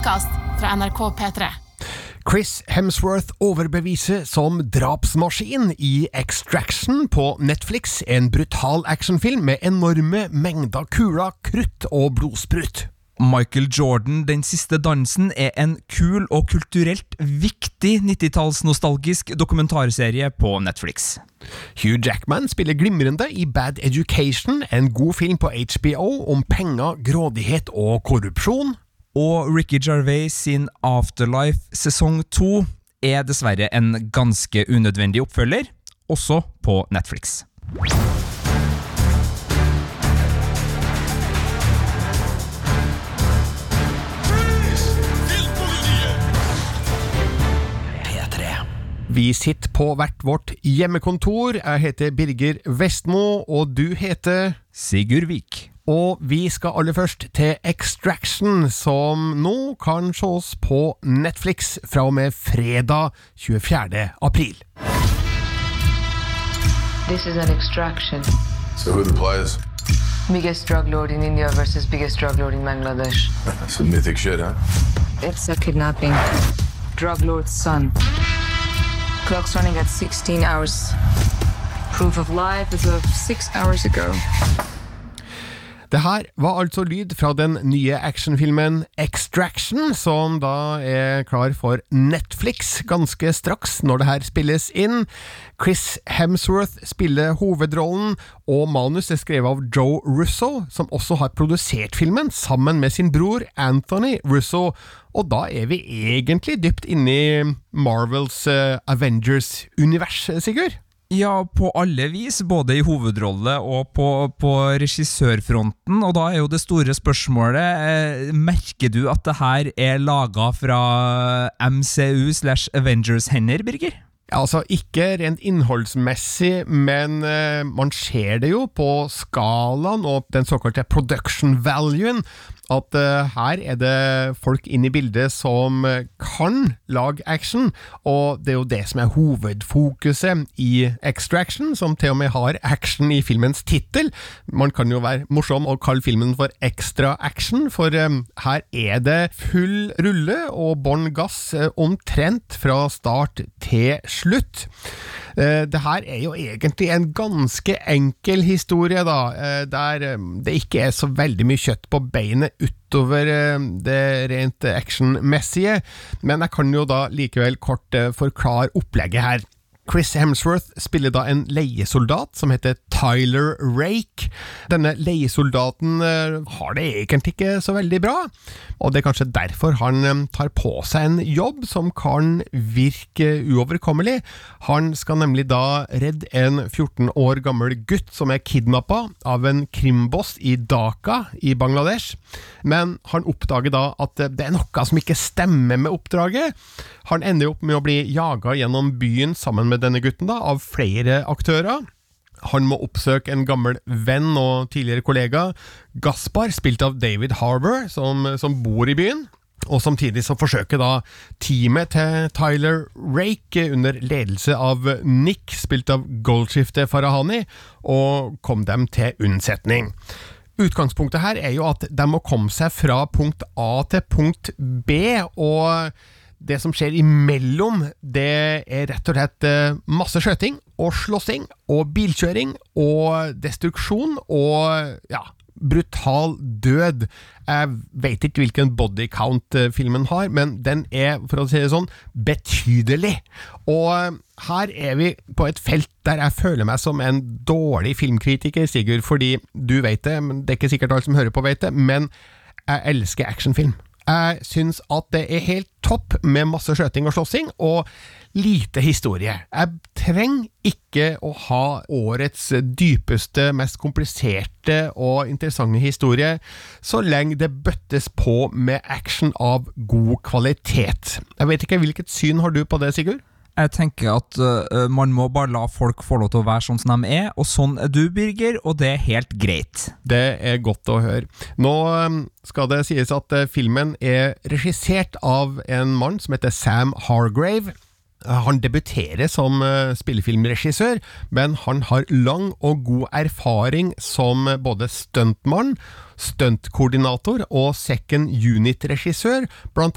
podkast fra NRK P3. Chris Hemsworth overbeviser som drapsmaskin i Extraction på Netflix, en brutal actionfilm med enorme mengder kuler, krutt og blodsprut. Michael Jordan, Den siste dansen, er en kul og kulturelt viktig 90-tallsnostalgisk dokumentarserie på Netflix. Hugh Jackman spiller glimrende i Bad Education, en god film på HBO om penger, grådighet og korrupsjon. Og Ricky Gervais sin Afterlife sesong to er dessverre en ganske unødvendig oppfølger, også på Netflix. Vi sitter på hvert vårt hjemmekontor. Jeg heter Birger Vestmo, og du heter Sigurd Vik. Og vi skal aller først til Extraction, som nå kan ses på Netflix fra og med fredag 24. april. This is an extraction. So who are the players? Biggest drug lord in India versus biggest drug lord in Bangladesh. Some mythic shit, huh? It's a kidnapping. Drug lord's son. Clock's running at 16 hours. Proof of life is of six hours ago. Det her var altså lyd fra den nye actionfilmen Extraction, som da er klar for Netflix ganske straks når det her spilles inn. Chris Hemsworth spiller hovedrollen, og manus er skrevet av Joe Russo, som også har produsert filmen sammen med sin bror Anthony Russo. Og da er vi egentlig dypt inne i Marvels uh, Avengers-univers, Sigurd? Ja, på alle vis, både i hovedrolle og på, på regissørfronten. Og da er jo det store spørsmålet eh, Merker du at det her er laga fra MCU slash Avengers hender, Birger? Altså Ikke rent innholdsmessig, men uh, man ser det jo på skalaen og den såkalte production valuen at uh, her er det folk inn i bildet som kan lage action, og det er jo det som er hovedfokuset i Extraction, som til og med har action i filmens tittel. Man kan jo være morsom og kalle filmen for Extra Action, for um, her er det full rulle og bånn gass uh, omtrent fra start til slutt. Det her er jo egentlig en ganske enkel historie, da, der det ikke er så veldig mye kjøtt på beinet utover det rent actionmessige, men jeg kan jo da likevel kort forklare opplegget her. Chris Hemsworth spiller da en leiesoldat som heter Tyler Rake. Denne leiesoldaten har det egentlig ikke så veldig bra, og det er kanskje derfor han tar på seg en jobb som kan virke uoverkommelig. Han skal nemlig da redde en 14 år gammel gutt som er kidnappa av en krimboss i Dhaka i Bangladesh, men han oppdager da at det er noe som ikke stemmer med oppdraget. Han ender opp med å bli jaga gjennom byen sammen med denne gutten da, av flere aktører. Han må oppsøke en gammel venn og tidligere kollega, Gaspar, spilt av David Harbour, som, som bor i byen. Og samtidig så forsøker da teamet til Tyler Rake, under ledelse av Nick, spilt av goldskiftet Farahani, å komme dem til unnsetning. Utgangspunktet her er jo at de må komme seg fra punkt A til punkt B, og det som skjer imellom, det er rett og slett masse skjøting og slåssing og bilkjøring og destruksjon og ja, brutal død. Jeg vet ikke hvilken body count filmen har, men den er, for å si det sånn, betydelig. Og her er vi på et felt der jeg føler meg som en dårlig filmkritiker, Sigurd, fordi du vet det, men det er ikke sikkert alle som hører på veit det, men jeg elsker actionfilm. Jeg syns at det er helt topp med masse skjøting og slåssing, og lite historie. Jeg trenger ikke å ha årets dypeste, mest kompliserte og interessante historie, så lenge det bøttes på med action av god kvalitet. Jeg vet ikke, hvilket syn har du på det, Sigurd? Jeg tenker at uh, man må bare la folk få lov til å være sånn som de er, og sånn er du, Birger, og det er helt greit. Det er godt å høre. Nå um, skal det sies at uh, filmen er regissert av en mann som heter Sam Hargrave. Han debuterer som eh, spillefilmregissør, men han har lang og god erfaring som både stuntmann, stuntkoordinator og second unit-regissør,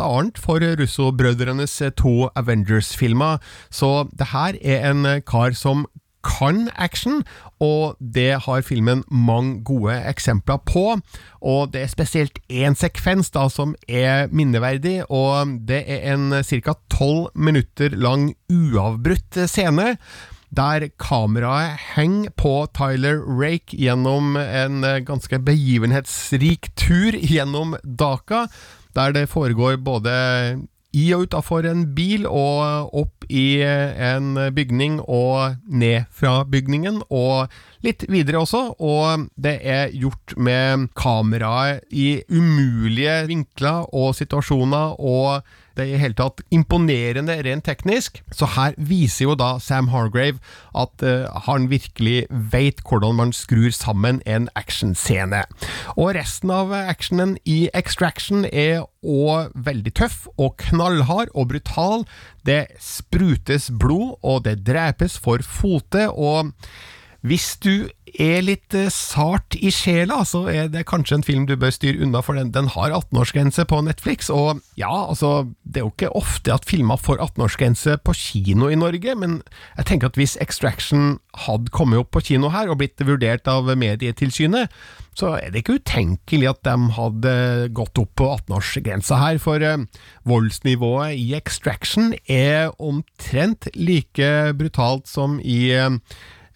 annet for Russo-brødrenes to Avengers-filmer, så det her er en kar som kan action, og det har filmen mange gode eksempler på. Og det er spesielt én sekvens da som er minneverdig, og det er en ca. tolv minutter lang uavbrutt scene. Der kameraet henger på Tyler Rake gjennom en ganske begivenhetsrik tur gjennom Dhaka, der det foregår både i og utafor en bil, og opp i en bygning og ned fra bygningen, og litt videre også. Og det er gjort med kameraet i umulige vinkler og situasjoner, og det er i hele tatt imponerende rent teknisk. Så her viser jo da Sam Hargrave at uh, han virkelig veit hvordan man skrur sammen en actionscene. Og resten av actionen i Extraction er òg veldig tøff og knallhard og brutal. Det sprutes blod, og det drepes for fote. og hvis du er litt eh, sart i sjela, så er det kanskje en film du bør styre unna, for den, den har 18-årsgrense på Netflix. Og ja, altså, det er jo ikke ofte at filmer får 18-årsgrense på kino i Norge, men jeg tenker at hvis Extraction hadde kommet opp på kino her og blitt vurdert av Medietilsynet, så er det ikke utenkelig at de hadde gått opp på 18-årsgrensa her, for eh, voldsnivået i Extraction er omtrent like brutalt som i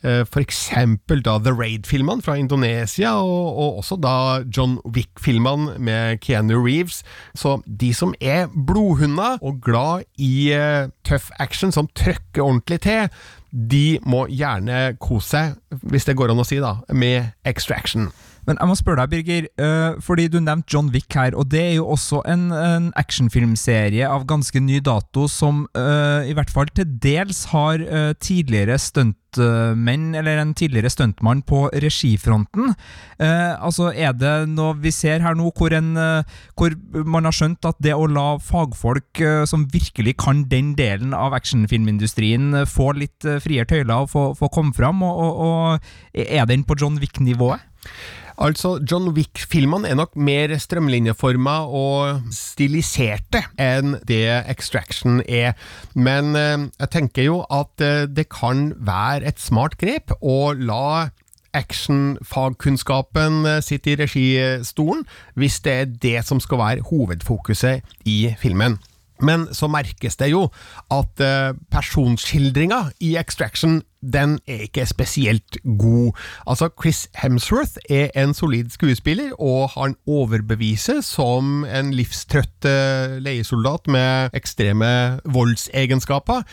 eh, Eh, eksempel da The Raid-filmene fra Indonesia, og, og, også da John Wick-filmene med Keanu Reeves. Så de som er blodhunder og glad i uh, tøff action som trøkker ordentlig til, de må gjerne kose seg, hvis det går an å si, da, med Extraction. Men jeg må spørre deg, Birger, uh, fordi du nevnte John Wick her, og det er jo også en, en actionfilmserie av ganske ny dato som uh, i hvert fall til dels har uh, tidligere stuntmenn, eller en tidligere stuntmann på regifronten. altså, er det noe vi ser her nå hvor, en, hvor man har skjønt at det å la fagfolk som virkelig kan den delen av actionfilmindustrien, få litt friere tøyler og få, få komme fram, og, og, og er den på John Wick-nivået? Altså, John Wick-filmene er nok mer strømlinjeforma og stiliserte enn det Extraction er, men eh, jeg tenker jo at eh, det kan være et smart grep å la actionfagkunnskapen eh, sitte i registolen, hvis det er det som skal være hovedfokuset i filmen. Men så merkes det jo at uh, personskildringa i Extraction den er ikke spesielt god. Altså, Chris Hemsworth er en solid skuespiller, og han overbeviser som en livstrøtt uh, leiesoldat med ekstreme voldsegenskaper.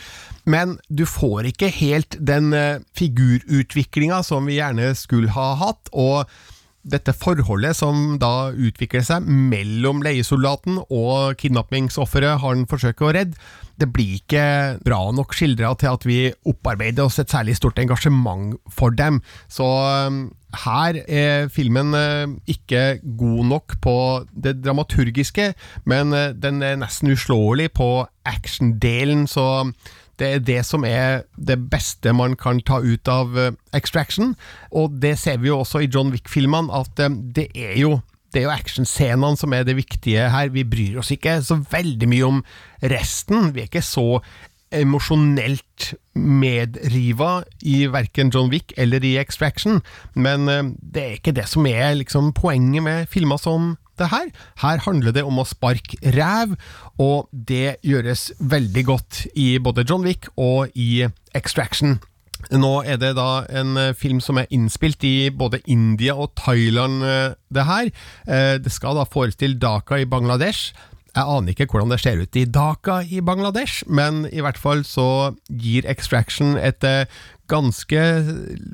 Men du får ikke helt den uh, figurutviklinga som vi gjerne skulle ha hatt. og dette forholdet som da utvikler seg mellom leiesoldaten og kidnappingsofferet han forsøker å redde, det blir ikke bra nok skildra til at vi opparbeider oss et særlig stort engasjement for dem. Så um, her er filmen uh, ikke god nok på det dramaturgiske, men uh, den er nesten uslåelig på actiondelen, så det er det som er det beste man kan ta ut av uh, Extraction, og det ser vi jo også i John Wick-filmene, at uh, det er jo det er jo actionscenene som er det viktige her. Vi bryr oss ikke så veldig mye om resten. Vi er ikke så emosjonelt medriva i verken John Wick eller i Extraction, men uh, det er ikke det som er liksom poenget med filmer som det her. Her handler det om å sparke ræv, og det gjøres veldig godt i både John Wick og i Extraction. Nå er det da en eh, film som er innspilt i både India og Thailand, eh, det her. Eh, det skal da forestille Dhaka i Bangladesh. Jeg aner ikke hvordan det ser ut i Dhaka i Bangladesh, men i hvert fall så gir Extraction et ganske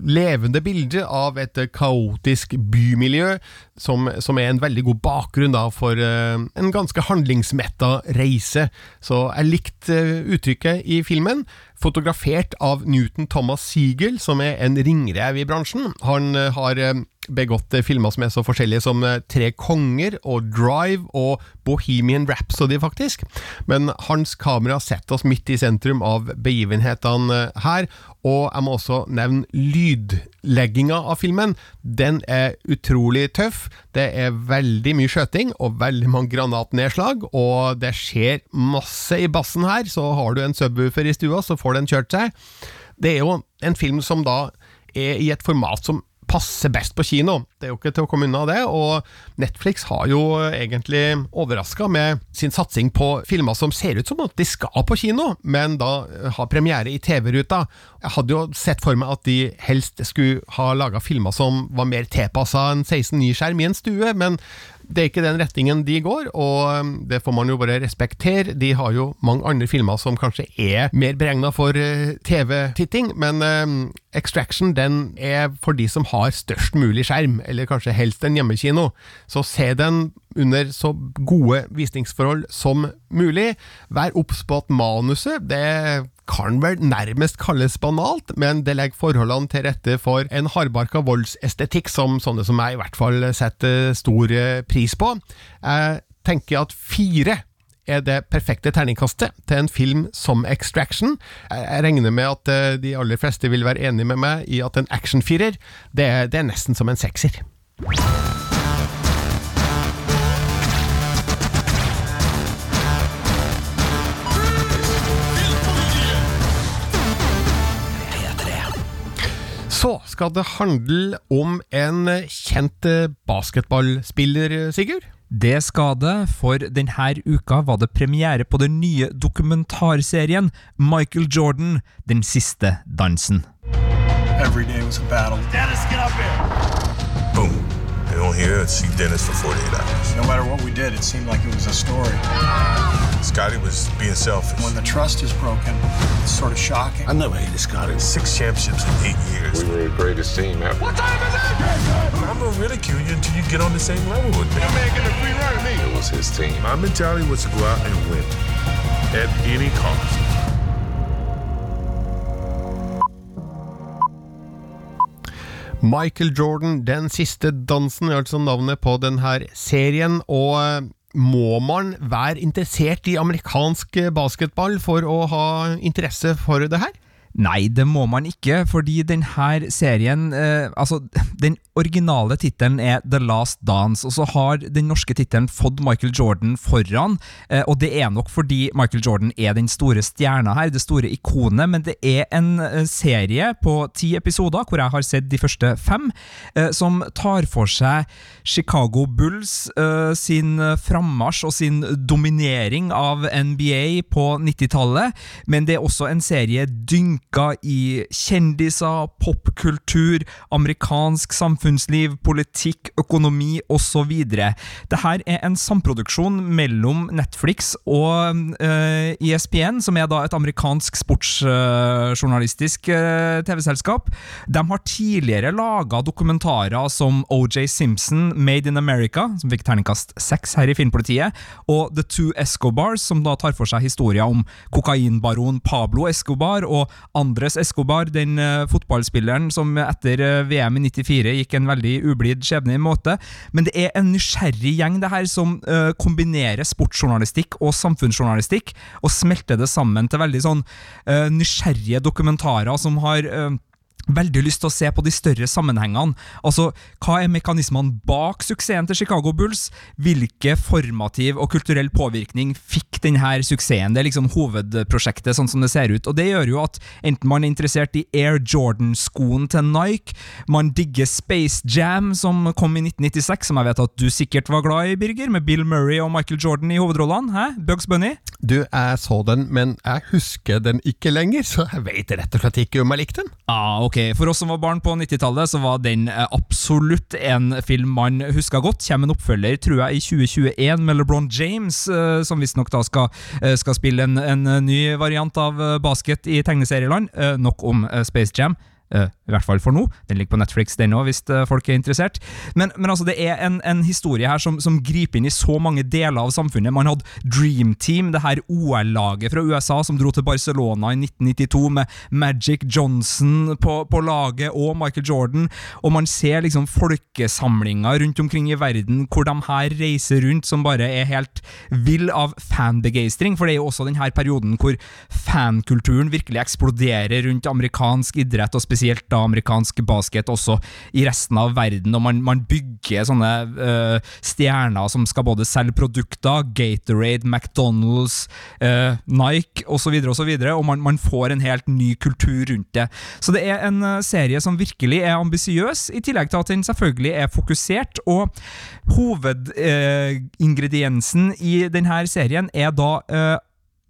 levende bilde av et kaotisk bymiljø, som, som er en veldig god bakgrunn da, for uh, en ganske handlingsmetta reise. Så jeg likte uttrykket i filmen. Fotografert av Newton Thomas Siegel, som er en ringrev i bransjen. Han har begått eh, filmer som er så forskjellige som eh, Tre konger og Drive og Bohemian Rhapsody, faktisk. Men hans kamera setter oss midt i sentrum av begivenhetene eh, her, og jeg må også nevne lydlegginga av filmen. Den er utrolig tøff. Det er veldig mye skjøting og veldig mange granatnedslag, og det skjer masse i bassen her. Så har du en subwoofer i stua, så får den kjørt seg. Det er jo en film som da er i et format som passer best på kino. Det er jo ikke til å komme unna det, og Netflix har jo egentlig overraska med sin satsing på filmer som ser ut som at de skal på kino, men da har premiere i TV-ruta. Jeg hadde jo sett for meg at de helst skulle ha laga filmer som var mer tilpassa en 16-9-skjerm i en stue, men det er ikke den retningen de går, og um, det får man jo bare respektere. De har jo mange andre filmer som kanskje er mer beregna for uh, TV-titting, men um, Extraction den er for de som har størst mulig skjerm, eller kanskje helst en hjemmekino. Så se den under så gode visningsforhold som mulig. Vær obs på at manuset det kan vel nærmest kalles banalt, men det legger forholdene til rette for en hardbarka voldsestetikk som sånne som meg i hvert fall setter stor eh, pris på. Jeg tenker at fire er det perfekte terningkastet til en film som Extraction. Jeg regner med at eh, de aller fleste vil være enig med meg i at en actionfirer, det, det er nesten som en sekser. Skal det handle om en kjent basketballspiller, Sigurd. Det skal det, for denne uka var det premiere på den nye dokumentarserien Michael Jordan, Den siste dansen. Every day was a battle. Dennis, get up here. Boom. They don't hear it. See Dennis for 48 hours. No matter what we did, it seemed like it was a story. Scotty was being selfish. When the trust is broken, it's sort of shocking. I never hated Scotty. Six championships in eight years. We were the greatest team ever. What time is it? I'm gonna ridicule you until you get on the same level with me. That man getting a free run to me. It was his team. My mentality was to go out and win at any cost. Michael Jordan, Den siste dansen, er altså navnet på denne serien. Og eh, må man være interessert i amerikansk basketball for å ha interesse for det her? Nei, det må man ikke, fordi denne serien eh, Altså, den originale tittelen er The Last Dance, og så har den norske tittelen fått Michael Jordan foran, eh, og det er nok fordi Michael Jordan er den store stjerna her, det store ikonet, men det er en eh, serie på ti episoder, hvor jeg har sett de første fem, eh, som tar for seg Chicago Bulls eh, sin frammarsj og sin dominering av NBA på 90-tallet, men det er også en serie dynka i kjendiser, popkultur, amerikansk samfunnsliv, politikk, økonomi osv. Dette er en samproduksjon mellom Netflix og uh, ESPN, som er da et amerikansk sportsjournalistisk uh, TV-selskap. De har tidligere laga dokumentarer som OJ Simpson, Made in America, som fikk terningkast seks her i Filmpolitiet, og The Two Escobars, som da tar for seg historier om kokainbaron Pablo Escobar og Andres Escobar, den eh, fotballspilleren som etter eh, VM i 94 gikk en veldig ublid skjebne i måte. Men det er en nysgjerrig gjeng det her som eh, kombinerer sportsjournalistikk og samfunnsjournalistikk, og smelter det sammen til veldig sånn nysgjerrige dokumentarer som har Veldig lyst til å se på de større sammenhengene. Altså, Hva er mekanismene bak suksessen til Chicago Bulls? Hvilke formativ og kulturell påvirkning fikk denne suksessen? Det er liksom hovedprosjektet, sånn som det ser ut. Og Det gjør jo at enten man er interessert i Air Jordan-skoen til Nike, man digger Space Jam, som kom i 1996, som jeg vet at du sikkert var glad i, Birger, med Bill Murray og Michael Jordan i hovedrollene. Hæ? Bugs Bunny? Du, jeg så den, men jeg husker den ikke lenger, så jeg vet rett og slett ikke om jeg likte den. Ah, ok. For oss som var barn på 90-tallet, så var den eh, absolutt en film man huska godt. Kommer en oppfølger, tror jeg, i 2021 med LeBron James, eh, som visstnok da skal, eh, skal spille en, en ny variant av basket i tegneserieland. Nok om Space Jam. I hvert fall for nå. Den ligger på Netflix, den òg, hvis eh, folk er interessert. Men, men altså, det er en, en historie her som, som, griper inn i så mange deler av samfunnet. Man hadde Dream Team, det her OL-laget fra USA som dro til Barcelona i 1992 med Magic Johnson på, på laget og Michael Jordan, og man ser liksom folkesamlinger rundt omkring i verden hvor de her reiser rundt som bare er helt vill av fanbegeistring, for det er jo også denne perioden hvor fankulturen virkelig eksploderer rundt amerikansk idrett, og spesielt da amerikansk basket også i resten av verden, og man, man bygger sånne uh, stjerner som skal både selge produkter, Gatorade, McDonald's, uh, Nike osv., og, så videre, og man, man, får en helt ny kultur rundt det. Så det er en uh, serie som virkelig er ambisiøs, i tillegg til at den selvfølgelig er fokusert, og hovedingrediensen i denne serien er da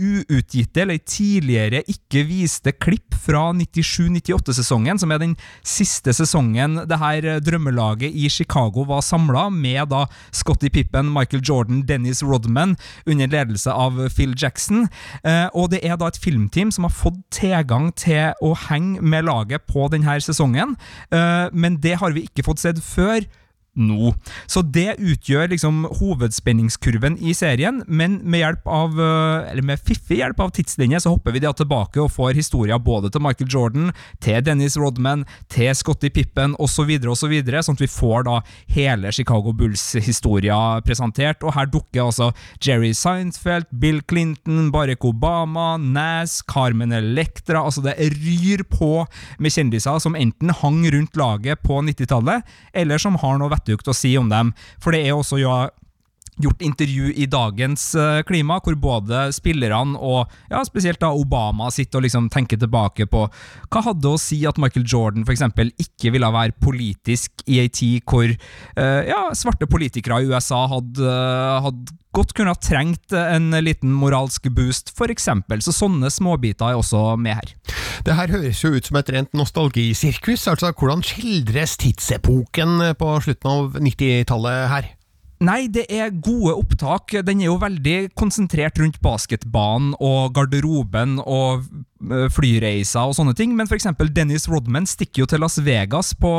uutgitte eller tidligere ikke viste klipp fra 97-98-sesongen, som er den siste sesongen det her drømmelaget i Chicago var samla, med da Scotty Pippen, Michael Jordan, Dennis Rodman under ledelse av Phil Jackson. Eh, og det er da et filmteam som har fått tilgang til å henge med laget på denne sesongen, eh, men det har vi ikke fått sett før nå. Så det utgjør liksom hovedspenningskurven i serien, men med hjelp av eh, Eller med fiffig hjelp av tidslinje så hopper vi da tilbake og får historier både til Michael Jordan, til Dennis Rodman, til Scotty Pippen osv., osv., sånn at vi får da hele Chicago Bulls-historia presentert. Og her dukker altså Jerry Seinfeld, Bill Clinton, Barack Obama, Nas, Carmen Electra Altså det ryr på med kjendiser som enten hang rundt laget på 90-tallet, eller som har noe vettugt å si om dem. For det er også ja, gjort intervju i dagens uh, klima, hvor både spillerne og ja, spesielt da Obama sitter og liksom tenker tilbake på hva hadde å si at Michael Jordan f.eks. ikke ville være politisk i ei tid hvor uh, ja, svarte politikere i USA hadde, uh, hadde godt kunne ha trengt en liten moralsk boost, f.eks. Så sånne småbiter er også med her. Det her høres jo ut som et rent nostalgisirkus. altså Hvordan skildres tidsepoken på slutten av 90-tallet her? Nei, det er gode opptak. Den er jo veldig konsentrert rundt basketbanen og garderoben og flyreiser og sånne ting, men f.eks. Dennis Rodman stikker jo til Las Vegas på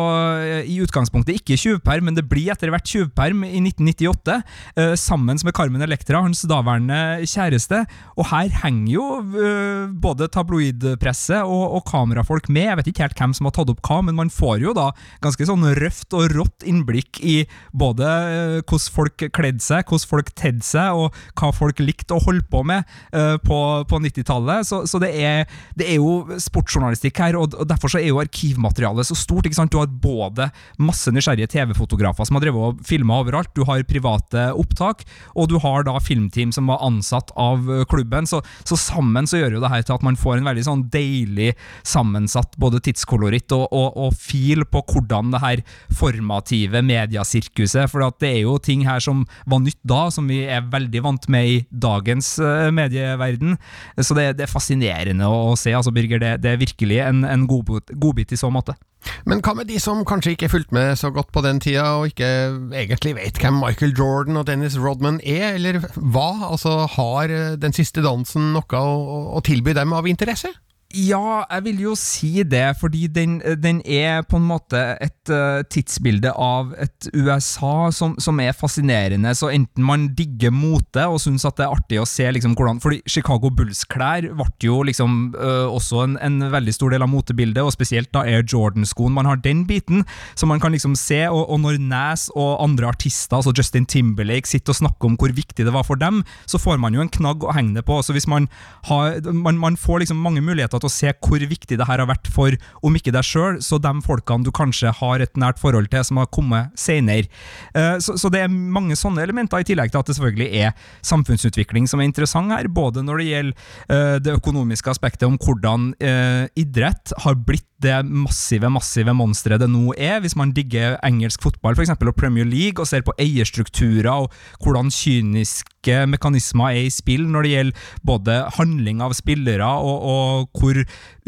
eh, i utgangspunktet ikke tjuvperm, men det blir etter hvert tjuvperm i 1998, eh, sammen med Carmen Electra, hans daværende kjæreste. Og her henger jo eh, både tabloidpresse og, og, kamerafolk med. Jeg vet ikke helt hvem som har tatt opp hva, men man får jo da ganske sånn røft og rått innblikk i både eh, hvordan folk kledde seg, hvordan folk tedde seg, og hva folk likte å holde på med eh, på, på 90-tallet. Så, så det er det er jo sportsjournalistikk her, og, derfor så er jo arkivmaterialet så stort. ikke sant? Du har både masse nysgjerrige TV-fotografer som har drevet og filma overalt, du har private opptak, og du har da filmteam som var ansatt av klubben. Så, så sammen så gjør jo det her til at man får en veldig sånn deilig sammensatt både tidskoloritt og, og, og fil på hvordan det her formative mediasirkuset For det er jo ting her som var nytt da, som vi er veldig vant med i dagens uh, medieverden. Så det, det er fascinerende å å se. altså Birger, det, det er virkelig en, en godbit, godbit i så måte. Men hva med de som kanskje ikke fulgte med så godt på den tida, og ikke egentlig vet hvem Michael Jordan og Dennis Rodman er, eller hva? Altså, har Den siste dansen noe å, å tilby dem av interesse? Ja, jeg vil jo si det, fordi den, den er på en måte et uh, tidsbilde av et USA som, som, er fascinerende. Så enten man digger mote og syns at det er artig å se liksom hvordan Fordi Chicago Bulls-klær ble jo liksom uh, også en, en, veldig stor del av motebildet, og spesielt da Air Jordan-skoen. Man har den biten som man kan liksom se, og, og når Nas og andre artister, altså Justin Timberlake, sitter og snakker om hvor viktig det var for dem, så får man jo en knagg å henge det på. Så hvis man har Man, man får liksom mange muligheter til å se hvor viktig det her har vært for, om ikke deg sjøl, så de folkene du kanskje har et nært forhold til, som har kommet senere. Eh, så, så, det er mange sånne elementer, i tillegg til at det selvfølgelig er samfunnsutvikling som er interessant her, både når det gjelder eh, det økonomiske aspektet om hvordan eh, idrett har blitt det massive massive monsteret det nå er, hvis man digger engelsk fotball for eksempel, og Premier League og ser på eierstrukturer og hvordan kyniske mekanismer er i spill når det gjelder både handling av spillere og, og hvor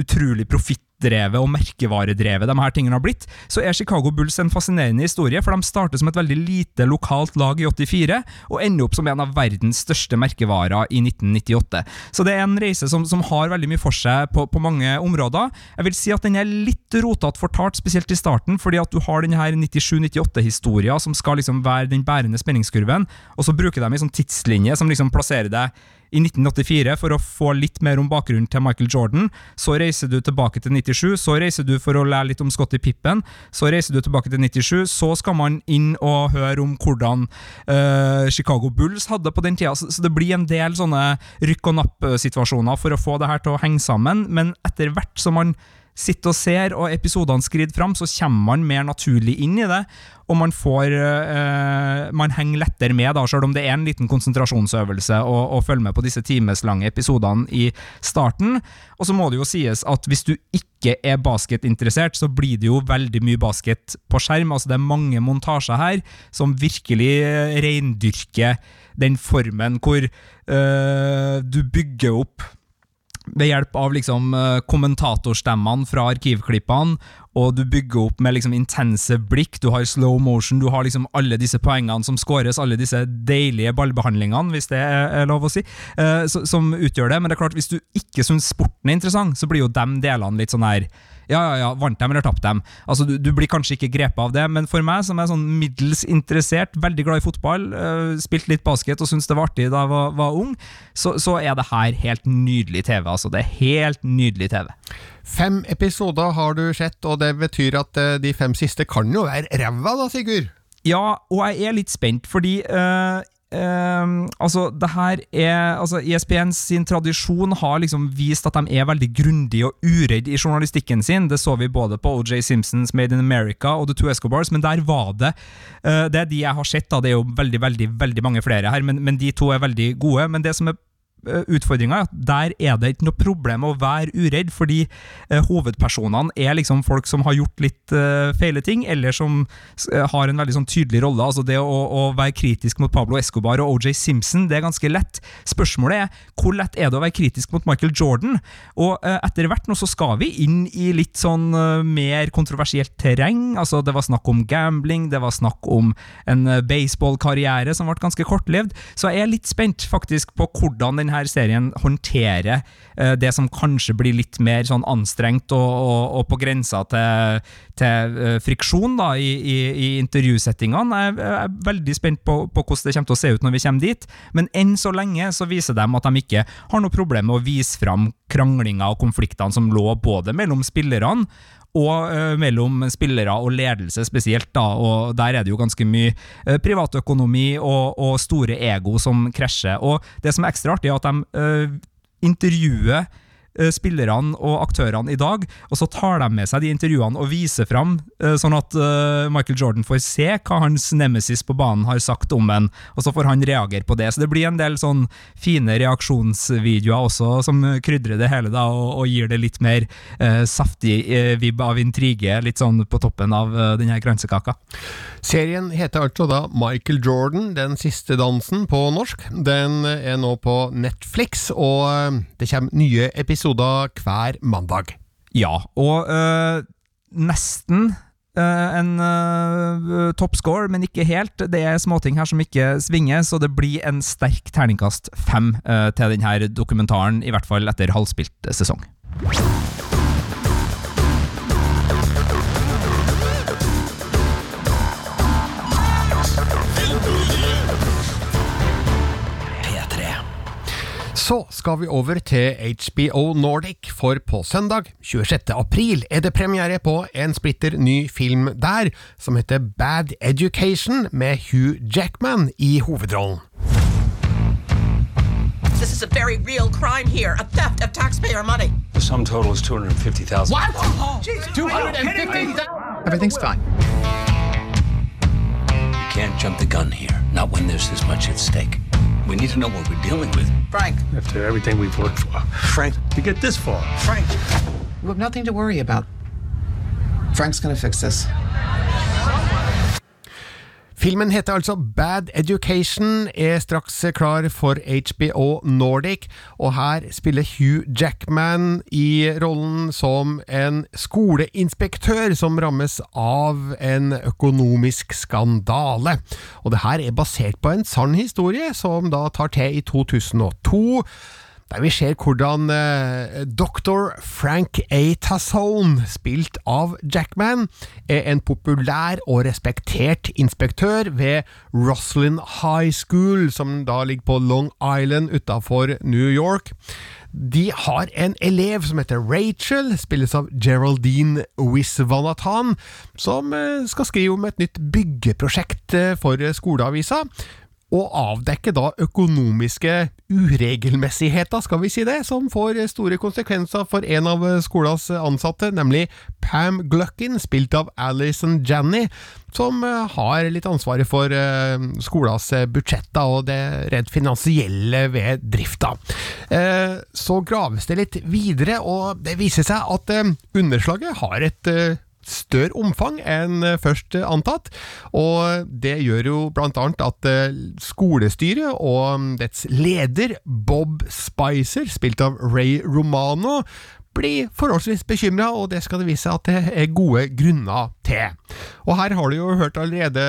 utrolig profittdrevet og merkevaredrevet de her tingene har blitt, så er Chicago Bulls en fascinerende historie, for de starter som et veldig lite lokalt lag i 84, og ender opp som en av verdens største merkevarer i 1998. Så det er en reise som, som har veldig mye for seg på, på mange områder. Jeg vil si at den er litt rotete fortalt, spesielt i starten, fordi at du har denne 97-98-historia som skal liksom være den bærende spenningskurven, og så bruker de en sånn tidslinje som liksom plasserer deg i 1984 for å få litt mer om bakgrunnen til Michael Jordan. Så reiser du tilbake til 97, så reiser du for å lære litt om Scottie Pippen. Så reiser du tilbake til 97, så skal man inn og høre om hvordan uh, Chicago Bulls hadde på den tida. Så, så det blir en del sånne rykk og napp-situasjoner for å få det her til å henge sammen, men etter hvert som man sitter og ser, og episodene skrider fram, så kommer man mer naturlig inn i det, og man får uh, Man henger lettere med, da, selv om det er en liten konsentrasjonsøvelse å, å følge med på disse timeslange episodene i starten. Og så må det jo sies at hvis du ikke er basketinteressert, så blir det jo veldig mye basket på skjerm. Altså Det er mange montasjer her som virkelig eh, reindyrker den formen hvor uh, du bygger opp ved hjelp av liksom eh, kommentatorstemmene fra arkivklippene, og du bygger opp med liksom intense blikk, du har slow motion, du har liksom alle disse poengene som skåres, alle disse deilige ballbehandlingene, hvis det er lov å si, eh, som utgjør det. Men det er klart, hvis du ikke syns sporten er interessant, så blir jo de delene litt sånn her ja, ja, ja, vant dem eller tapte dem. Altså, du, du blir kanskje ikke grepet av det, men for meg som er sånn middels interessert, veldig glad i fotball, øh, spilt litt basket og syntes det var artig da jeg var, var ung, så, så er det her helt nydelig TV. Altså, det er helt nydelig TV. Fem episoder har du sett, og det betyr at eh, de fem siste kan jo være ræva, da, Sigurd? Ja, og jeg er litt spent, fordi øh, øh, altså, det her er altså, ESPN sin tradisjon har liksom vist at de er veldig grundige og uredde i journalistikken sin. Det så vi både på OJ Simpsons Made in America og The Two Escobars, men der var det uh, Det er de jeg har sett, da. Det er jo veldig, veldig, veldig mange flere her, men, men de to er veldig gode. Men det som er utfordringa er at der er det ikke noe problem å være uredd, fordi eh, hovedpersonene er liksom folk som har gjort litt eh, feile ting, eller som eh, har en veldig sånn tydelig rolle. Altså Det å, å være kritisk mot Pablo Escobar og OJ Simpson, det er ganske lett. Spørsmålet er hvor lett er det å være kritisk mot Michael Jordan? Og eh, etter hvert nå så skal vi inn i litt sånn eh, mer kontroversielt terreng. Altså Det var snakk om gambling, det var snakk om en eh, baseballkarriere som ble ganske kortlevd. Så jeg er litt spent faktisk på hvordan denne serien håndterer uh, det som kanskje blir litt mer sånn anstrengt og, og, og på grensa til, til eh, friksjon da, i, i, i intervjusettingene. Jeg, jeg er veldig spent på, på hvordan det kommer til å se ut når vi kommer dit, men enn så lenge så viser de at de ikke har noe problem med å vise fram kranglinga og konfliktene som lå både mellom spillerne og uh, mellom spillere og ledelse spesielt, da, og der er det jo ganske mye uh, privatøkonomi og, og store ego som krasjer. Og det som er ekstra artig, er at de eh, intervjuer spillerne og aktørene i dag, og så tar de med seg de intervjuene og viser fram, eh, sånn at eh, Michael Jordan får se hva hans nemesis på banen har sagt om en, og så får han reagere på det. Så det blir en del sånn fine reaksjonsvideoer også, som krydrer det hele da, og, og gir det litt mer eh, saftig eh, vibb av intrige, litt sånn på toppen av eh, denne kransekaka. Serien heter altså da Michael Jordan, Den siste dansen på norsk. Den er nå på Netflix, og eh, det kommer nye episoder hver mandag. Ja, og øh, nesten øh, en øh, toppscore, men ikke helt. Det er småting her som ikke svinger, så det blir en sterk terningkast fem øh, til denne dokumentaren, i hvert fall etter halvspilt sesong. Så skal vi over til HBO Nordic, for på søndag 26. april er det premiere på en splitter ny film der, som heter Bad Education, med Hugh Jackman i hovedrollen. This is a very real crime here, a theft of taxpayer money. The sum total is 250,000. What? Everything's fine. You can't jump the gun here, not when there's this much at stake. We need to know what we're dealing with. Frank, After everything we've worked for. Frank, To get this far. Frank. You have nothing to worry about. Frank's gonna fix this. Filmen heter altså Bad Education, er straks klar for HBO Nordic, og her spiller Hugh Jackman i rollen som en skoleinspektør som rammes av en økonomisk skandale. Og det her er basert på en sann historie, som da tar til i 2002 der vi ser hvordan eh, dr. Frank A. Tassone, spilt av Jackman, er en populær og respektert inspektør ved Roslyn High School, som da ligger på Long Island utafor New York. De har en elev som heter Rachel, spilles av Geraldine Wisvanathan, som eh, skal skrive om et nytt byggeprosjekt eh, for skoleavisa og avdekke da økonomiske uregelmessigheter, skal vi si det, som får store konsekvenser for en av skolas ansatte, nemlig Pam Gluckin, spilt av Alison Janny, som eh, har litt ansvaret for skolens skolas budsjetter og det rent finansielle ved drifta. Eh, så graves det litt videre, og det viser seg at underslaget har et større omfang enn først antatt. Og det gjør jo annet at skolestyret og dets leder, Bob Spicer, spilt av Ray Romano, blir forholdsvis bekymra, og det skal det vise seg at det er gode grunner til. Og her har du jo hørt allerede,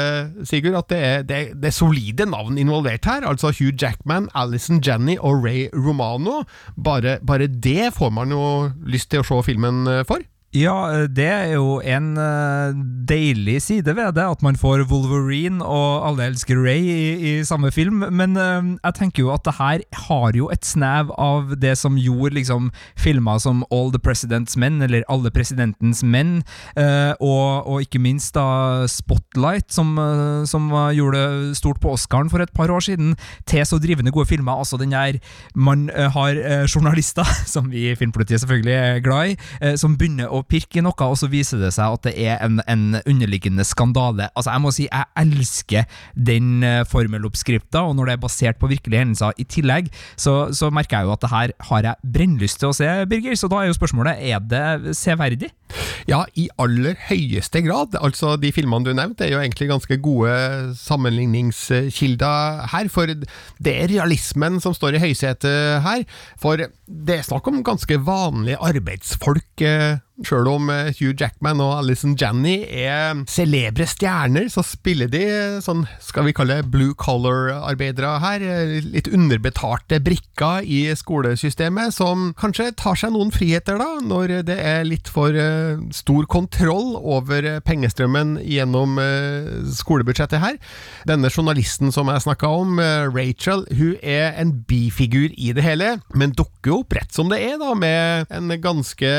Sigurd, at det er, det, det er solide navn involvert her. Altså Hugh Jackman, Alison Jenny og Ray Romano. Bare, bare det får man jo lyst til å se filmen for. Ja, det er jo en uh, deilig side ved det, at man får Wolverine og Alle elsker Ray i, i samme film, men uh, jeg tenker jo at det her har jo et snev av det som gjorde liksom filmer som All the President's Men, eller Alle presidentens menn, uh, og, og, ikke minst da Spotlight, som, som gjorde det stort på Oscaren for et par år siden, til så drivende gode filmer. Altså den der man har journalister, som vi i Filmpolitiet selvfølgelig er glad i, som begynner å pirke i noe, og så viser det seg at det er en, en underliggende skandale. Altså, jeg må si jeg elsker den uh, formeloppskrifta, og når det er basert på virkelige hendelser i tillegg, så, så, merker jeg jo at det her har jeg brennlyst til å se, Birger. Så da er jo spørsmålet er det severdig? Ja, i aller høyeste grad. Altså, De filmene du nevnte er jo egentlig ganske gode sammenligningskilder her. For det er realismen som står i høysetet her. For det er snakk om ganske vanlige arbeidsfolk eh, Sjøl om eh, Hugh Jackman og Alison Janney er celebre stjerner, så spiller de sånn, skal vi kalle blue collar-arbeidere her. Eh, litt underbetalte brikker i skolesystemet, som kanskje tar seg noen friheter, da, når det er litt for stor kontroll over pengestrømmen gjennom skolebudsjettet her. Denne journalisten som jeg snakka om, Rachel, hun er en bifigur i det hele, men dukker jo opp rett som det er, da, med en ganske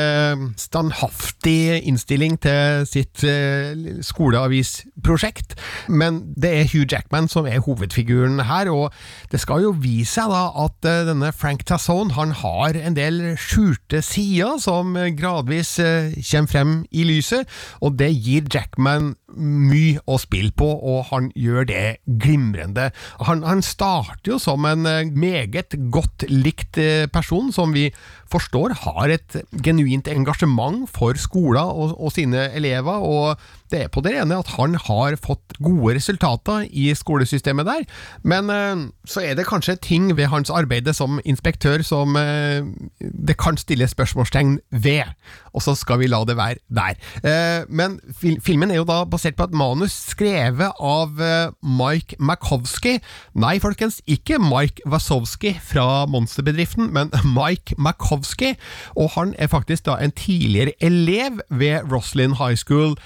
stand standhaftig innstilling til sitt eh, skoleavisprosjekt, men det er Hugh Jackman som er hovedfiguren her, og det skal jo vise seg da at eh, denne Frank Tassone han har en del skjulte sider som gradvis eh, kommer frem i lyset, og det gir Jackman mye å spille på, og han gjør det glimrende. Han, han starter jo som en meget godt likt person, som vi forstår har et genuint engasjement for skolen og, og sine elever, og det er på det rene at han har fått gode resultater i skolesystemet der, men eh, så er det kanskje ting ved hans arbeid som inspektør som eh, det kan stille spørsmålstegn ved, og så skal vi la det være der. Eh, men filmen er jo da basert på et manus skrevet av Mike Makowski. Nei, folkens, ikke Mike Wasowski fra monsterbedriften, men Mike Makowski, og han er faktisk da en tidligere elev ved Roslyn High School.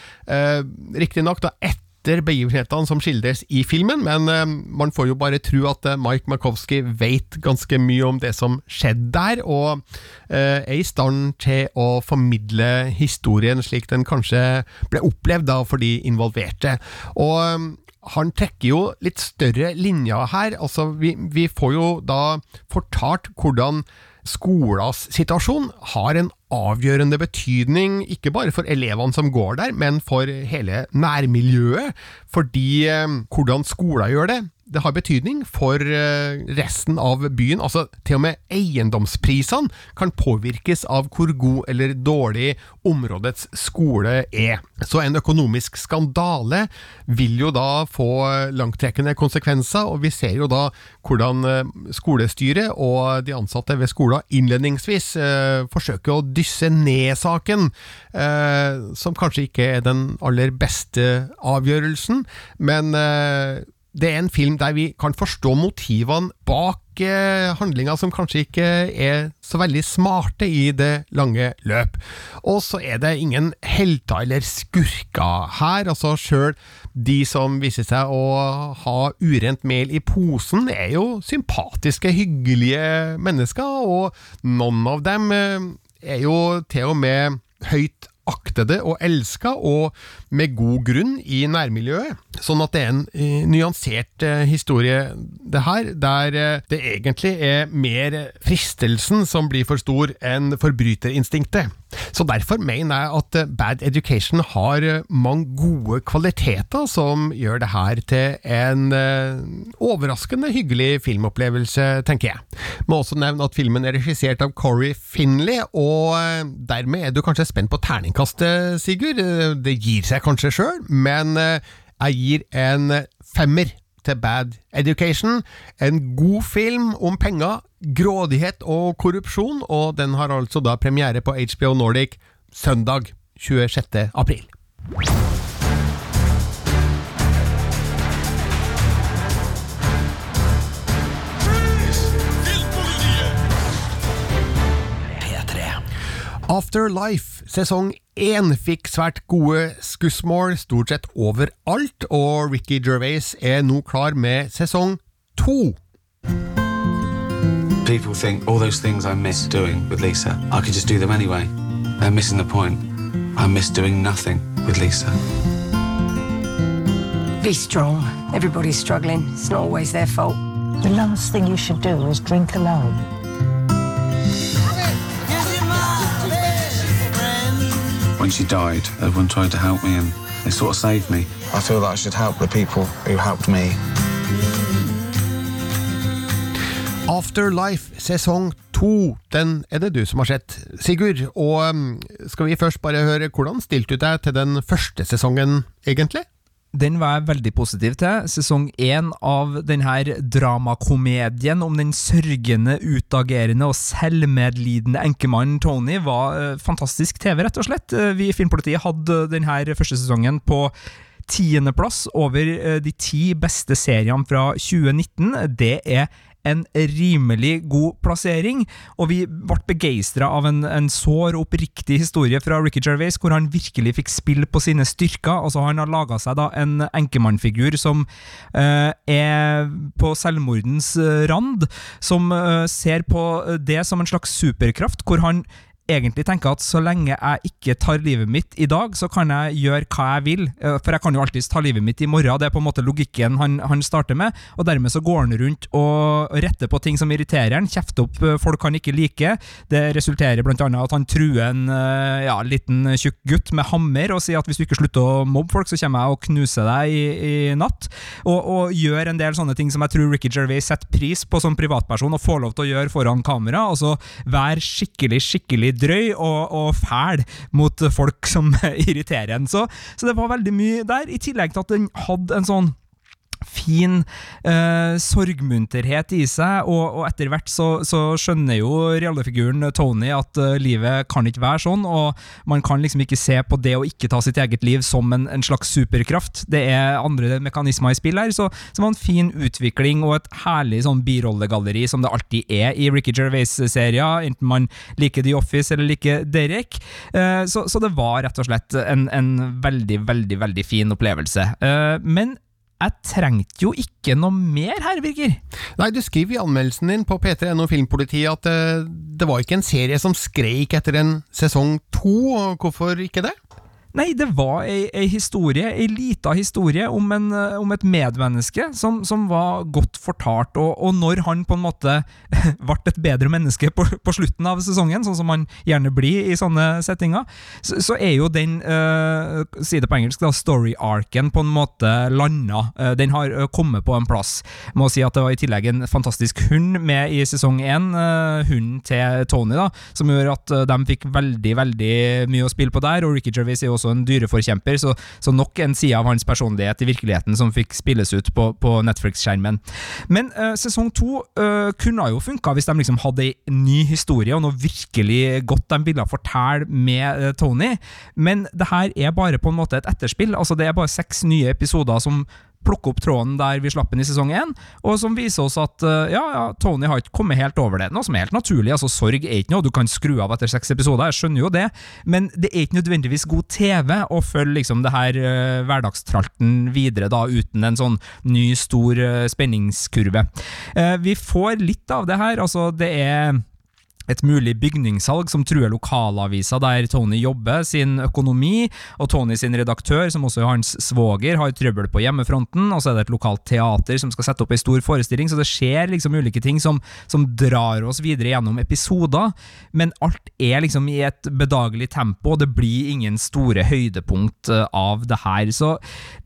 Riktignok da etter begivenhetene som skildres i filmen, men eh, man får jo bare tro at eh, Mike Markowski vet ganske mye om det som skjedde der, og eh, er i stand til å formidle historien slik den kanskje ble opplevd da for de involverte. Og eh, han trekker jo litt større linjer her. altså Vi, vi får jo da fortalt hvordan skolas situasjon har en avgjørende betydning, ikke bare for elevene som går der, men for hele nærmiljøet. Fordi eh, hvordan skolen gjør det, det har betydning for eh, resten av byen. Altså, til og med eiendomsprisene kan påvirkes av hvor god eller dårlig områdets skole er. Så en økonomisk skandale vil jo da få langtrekkende konsekvenser, og vi ser jo da hvordan eh, skolestyret og de ansatte ved skolen innledningsvis eh, forsøker å dysse ned saken, eh, som kanskje ikke er den aller beste avgjørelsen, men eh, det er en film der vi kan forstå motivene bak eh, handlinga, som kanskje ikke er så veldig smarte i det lange løp. Og så er det ingen helter eller skurker her. altså Sjøl de som viser seg å ha urent mel i posen, er jo sympatiske, hyggelige mennesker, og noen av dem eh, er jo til og med høyt aktede og elska, og med god grunn, i nærmiljøet. Sånn at det er en eh, nyansert eh, historie, det her, der eh, det egentlig er mer fristelsen som blir for stor enn forbryterinstinktet. Så derfor mener jeg at eh, Bad Education har eh, mange gode kvaliteter som gjør det her til en eh, overraskende hyggelig filmopplevelse, tenker jeg. Må også nevne at filmen er regissert av Corey Finley, og dermed er du kanskje spent på terningkastet, Sigurd. Det gir seg kanskje sjøl, men jeg gir en femmer til Bad Education. En god film om penger, grådighet og korrupsjon, og den har altså da premiere på HBO Nordic søndag 26. april. Afterlife sesong 1 fikk svært gode skussmål stort sett overalt, og Ricky Gervais er nå klar med sesong 2. People think all those things I miss doing with Lisa, I could just do them anyway. They're missing the point. I miss doing nothing with Lisa. Be strong. Everybody's struggling. It's not always their fault. The last thing you should do is drink alone. When she died, everyone tried to help me and they sort of saved me. I feel that I should help the people who helped me. Afterlife sesong 2, den er det du som har sett, Sigurd. Og um, skal vi først bare høre, hvordan stilte du deg til den første sesongen, egentlig? Den var jeg veldig positiv til. Sesong én av denne dramakomedien om den sørgende, utagerende og selvmedlidende enkemannen Tony var eh, fantastisk TV, rett og slett. Eh, Vi i Filmpolitiet hadde denne første sesongen på tiendeplass over eh, de ti beste seriene fra 2019. Det er en rimelig god plassering, og vi ble begeistra av en, en sår oppriktig historie fra Ricky Gervais, hvor han virkelig fikk spille på sine styrker. Altså Han har laga seg da en enkemannfigur som eh, er på selvmordens eh, rand, som eh, ser på det som en slags superkraft, hvor han egentlig tenker at så lenge jeg ikke tar livet mitt i dag, så kan jeg gjøre hva jeg vil. Eh, For jeg kan jo alltids ta livet mitt i morgen, det er på en måte logikken han, han starter med. Og dermed så går han rundt og retter på ting som irriterer han, kjefter opp eh, folk han ikke liker. Det resulterer annet at han truer en eh, ja, liten tjukk gutt med hammer og sier at hvis du ikke slutter å mobbe folk, så kommer jeg og knuser deg i, i natt. Og, og gjør en del sånne ting som jeg tror Ricky Gervais setter pris på som privatperson, og får lov til å gjøre foran kamera. Altså være skikkelig, skikkelig drøy og, og fæl mot folk som irriterer en. Så, så det var veldig mye der, i tillegg til at den hadde en sånn fin eh, sorgmunterhet i seg, og, og etter hvert så, så skjønner jo rollefiguren Tony at uh, livet kan ikke være sånn, og man kan liksom ikke se på det å ikke ta sitt eget liv som en, en slags superkraft. Det er andre mekanismer i spill her, så, det var en fin utvikling og et herlig sånn birollegalleri som det alltid er i Ricky Gervais-serier, enten man liker The Office eller liker Derek. Eh, så, så det var rett og slett en, en veldig, veldig, veldig fin opplevelse. Eh, men jeg trengte jo ikke noe mer her, Birger. Nei, du skriver i anmeldelsen din på P3NO Filmpolitiet at eh, det var ikke en serie som skreik etter en sesong to, hvorfor ikke det? Nei, det var ei, ei historie, ei lita historie om, en, eh, om et medmenneske som, som, var godt fortalt, og, og, når han på en måte ble et bedre menneske på, på, slutten av sesongen, sånn som han gjerne blir i sånne settinger, så, så er jo den, uh, si det på engelsk, story-arken på en måte landa. Uh, den har uh, kommet på en plass. Jeg må si at det var i tillegg en fantastisk hund med i sesong én, uh, hunden til Tony, da, som gjør at de fikk veldig, veldig mye å spille på der, og Ricky Gervais er jo også en dyreforkjemper, så, så, nok en side av hans personlighet i virkeligheten som fikk spilles ut på, på Netflix-skjermen. Men uh, sesong to uh, kunne jo funka hvis de liksom hadde en ny historie og noe virkelig godt de ville fortelle med uh, Tony, men det her er bare på en måte et etterspill. altså Det er bare seks nye episoder som plukke opp tråden der vi slapp den i sesong én, og som viser oss at eh, ja, ja, Tony har ikke kommet helt over det. Noe som er helt naturlig. altså Sorg er ikke noe du kan skru av etter seks episoder, jeg skjønner jo det, men det er ikke nødvendigvis god TV å følge liksom det her uh, hverdagstralten videre da, uten en sånn ny, stor uh, spenningskurve. Uh, vi får litt av det her. altså Det er et mulig bygningssalg som truer lokalavisa der Tony jobber, sin økonomi, og Tony sin redaktør, som også er hans svoger, har trøbbel på hjemmefronten, og så er det et lokalt teater som skal sette opp ei stor forestilling, så det skjer liksom ulike ting som, som, drar oss videre gjennom episoder, men alt er liksom i et bedagelig tempo, og det blir ingen store høydepunkt eh, av det her. Så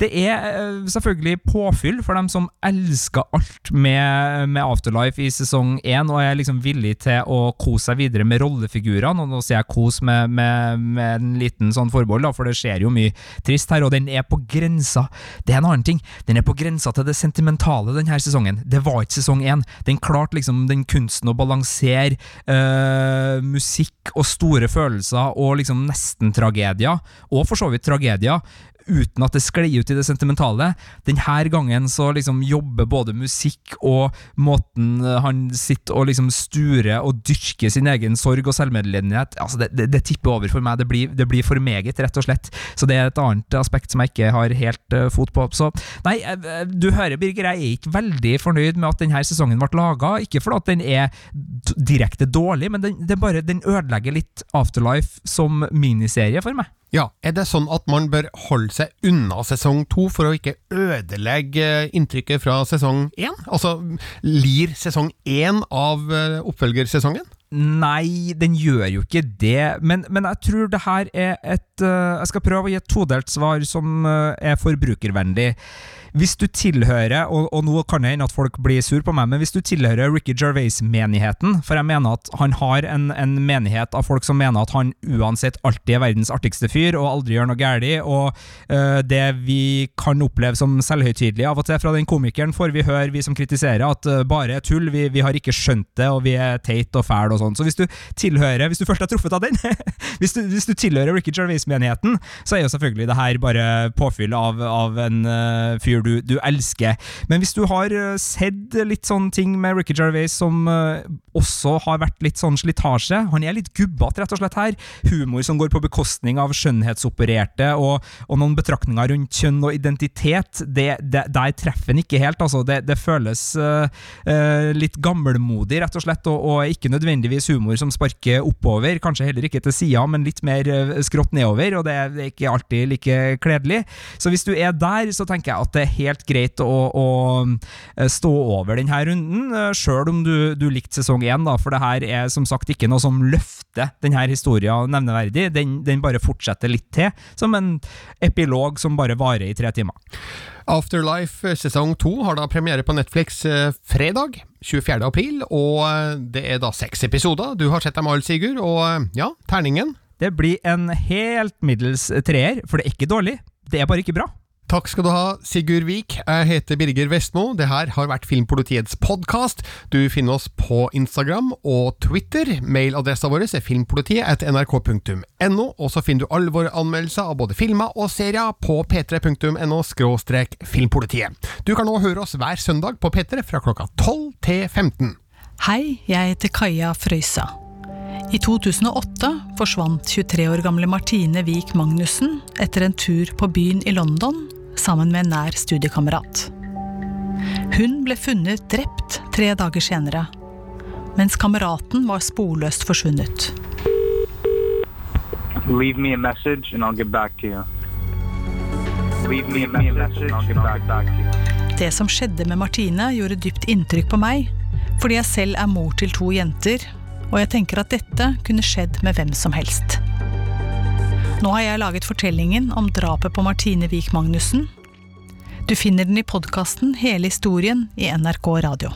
det er eh, selvfølgelig påfyll for dem som elsker alt med, med Afterlife i sesong én, og er liksom villig til å kose seg videre med rollefigurene. Og nå sier jeg kos med, med, med en liten sånn forbehold, for det skjer jo mye trist her, og den er på grensa. Det er en annen ting. Den er på grensa til det sentimentale denne sesongen. Det var ikke sesong én. Den klarte liksom den kunsten å balansere øh, musikk og store følelser og liksom nesten-tragedier, og for så vidt tragedier, uten at det sklei ut i det sentimentale. Denne gangen så liksom jobber både musikk og måten eh, han sitter og liksom sturer og dyrker sin egen sorg og selvmedlidenhet. Altså det, det, det, tipper over for meg. Det blir, det blir, for meget, rett og slett. Så det er et annet aspekt som jeg ikke har helt uh, fot på. Så nei, uh, du hører, Birger, jeg er ikke veldig fornøyd med at denne sesongen ble laga. Ikke fordi den er direkte dårlig, men den, bare, den ødelegger litt Afterlife som miniserie for meg. Ja, Er det sånn at man bør holde seg unna sesong to for å ikke ødelegge inntrykket fra sesong én? Altså, lir sesong én av eh, oppfølgersesongen? Nei, den gjør jo ikke det, men, men, jeg tror det her er et uh, Jeg skal prøve å gi et todelt svar som er forbrukervennlig. Hvis du tilhører, og, og, nå kan det hende at folk blir sur på meg, men hvis du tilhører Ricky Gervais-menigheten, for jeg mener at han har en, en, menighet av folk som mener at han uansett alltid er verdens artigste fyr og aldri gjør noe galt, og øh, det vi kan oppleve som selvhøytidelig av og til fra den komikeren, får vi høre, vi som kritiserer, at øh, bare tull, vi, vi, har ikke skjønt det, og vi er teit og fæl og sånn. Så hvis du tilhører, hvis du først er truffet av den, hvis, du, hvis, du, tilhører Ricky Gervais-menigheten, så er jo selvfølgelig det her bare påfyll av, av en øh, fyr du, du, elsker. Men hvis du har eh, sett litt sånne ting med Ricky Gervais som uh, også har vært litt sånn slitasje Han er litt gubbete, rett og slett, her. Humor som går på bekostning av skjønnhetsopererte, og, og noen betraktninger rundt kjønn og identitet. Det, det, der treffer han ikke helt, altså. Det, det føles uh, uh, litt gammelmodig, rett og slett, og, og, ikke nødvendigvis humor som sparker oppover. Kanskje heller ikke til sida, men litt mer skrått nedover, og det er ikke alltid like kledelig. Så hvis du er der, så tenker jeg at det er helt greit å, å eh, stå over denne runden, eh, sjøl om du, du likte sesong én, for det her er som sagt ikke noe som løfter denne historien nevneverdig. Den, den bare fortsetter litt til, som en epilog som bare varer i tre timer. Afterlife eh, sesong to har da premiere på Netflix fredag 24. april, og det er da seks episoder. Du har sett dem alle, Sigurd, og ja, terningen? Det blir en helt middels treer, for det er ikke dårlig, det er bare ikke bra. Takk skal du ha, Sigurd Vik. Jeg heter Birger Vestmo. Det her har vært Filmpolitiets podkast. Du finner oss på Instagram og Twitter. Mailadressa vår er filmpolitiet.nrk.no, og så finner du alle våre anmeldelser av både filmer og serier på p3.no filmpolitiet. Du kan nå høre oss hver søndag på P3 fra klokka 12 til 15. Hei, jeg heter Kaja Frøysa. I 2008 forsvant 23 år gamle Martine Wiik Magnussen etter en tur på byen i London sammen med en nær studiekamerat. Hun ble funnet drept tre dager senere, mens kameraten var sporløst forsvunnet. Leave me a message and I'll get back to you. Leave me a message and I'll get back, back to you. Det som skjedde med Martine, gjorde dypt inntrykk på meg, fordi jeg selv er mor til to jenter, og jeg tenker at dette kunne skjedd med hvem som helst. Nå har jeg laget fortellingen om drapet på Martine Wiik Magnussen. Du finner den i podkasten Hele historien i NRK Radio.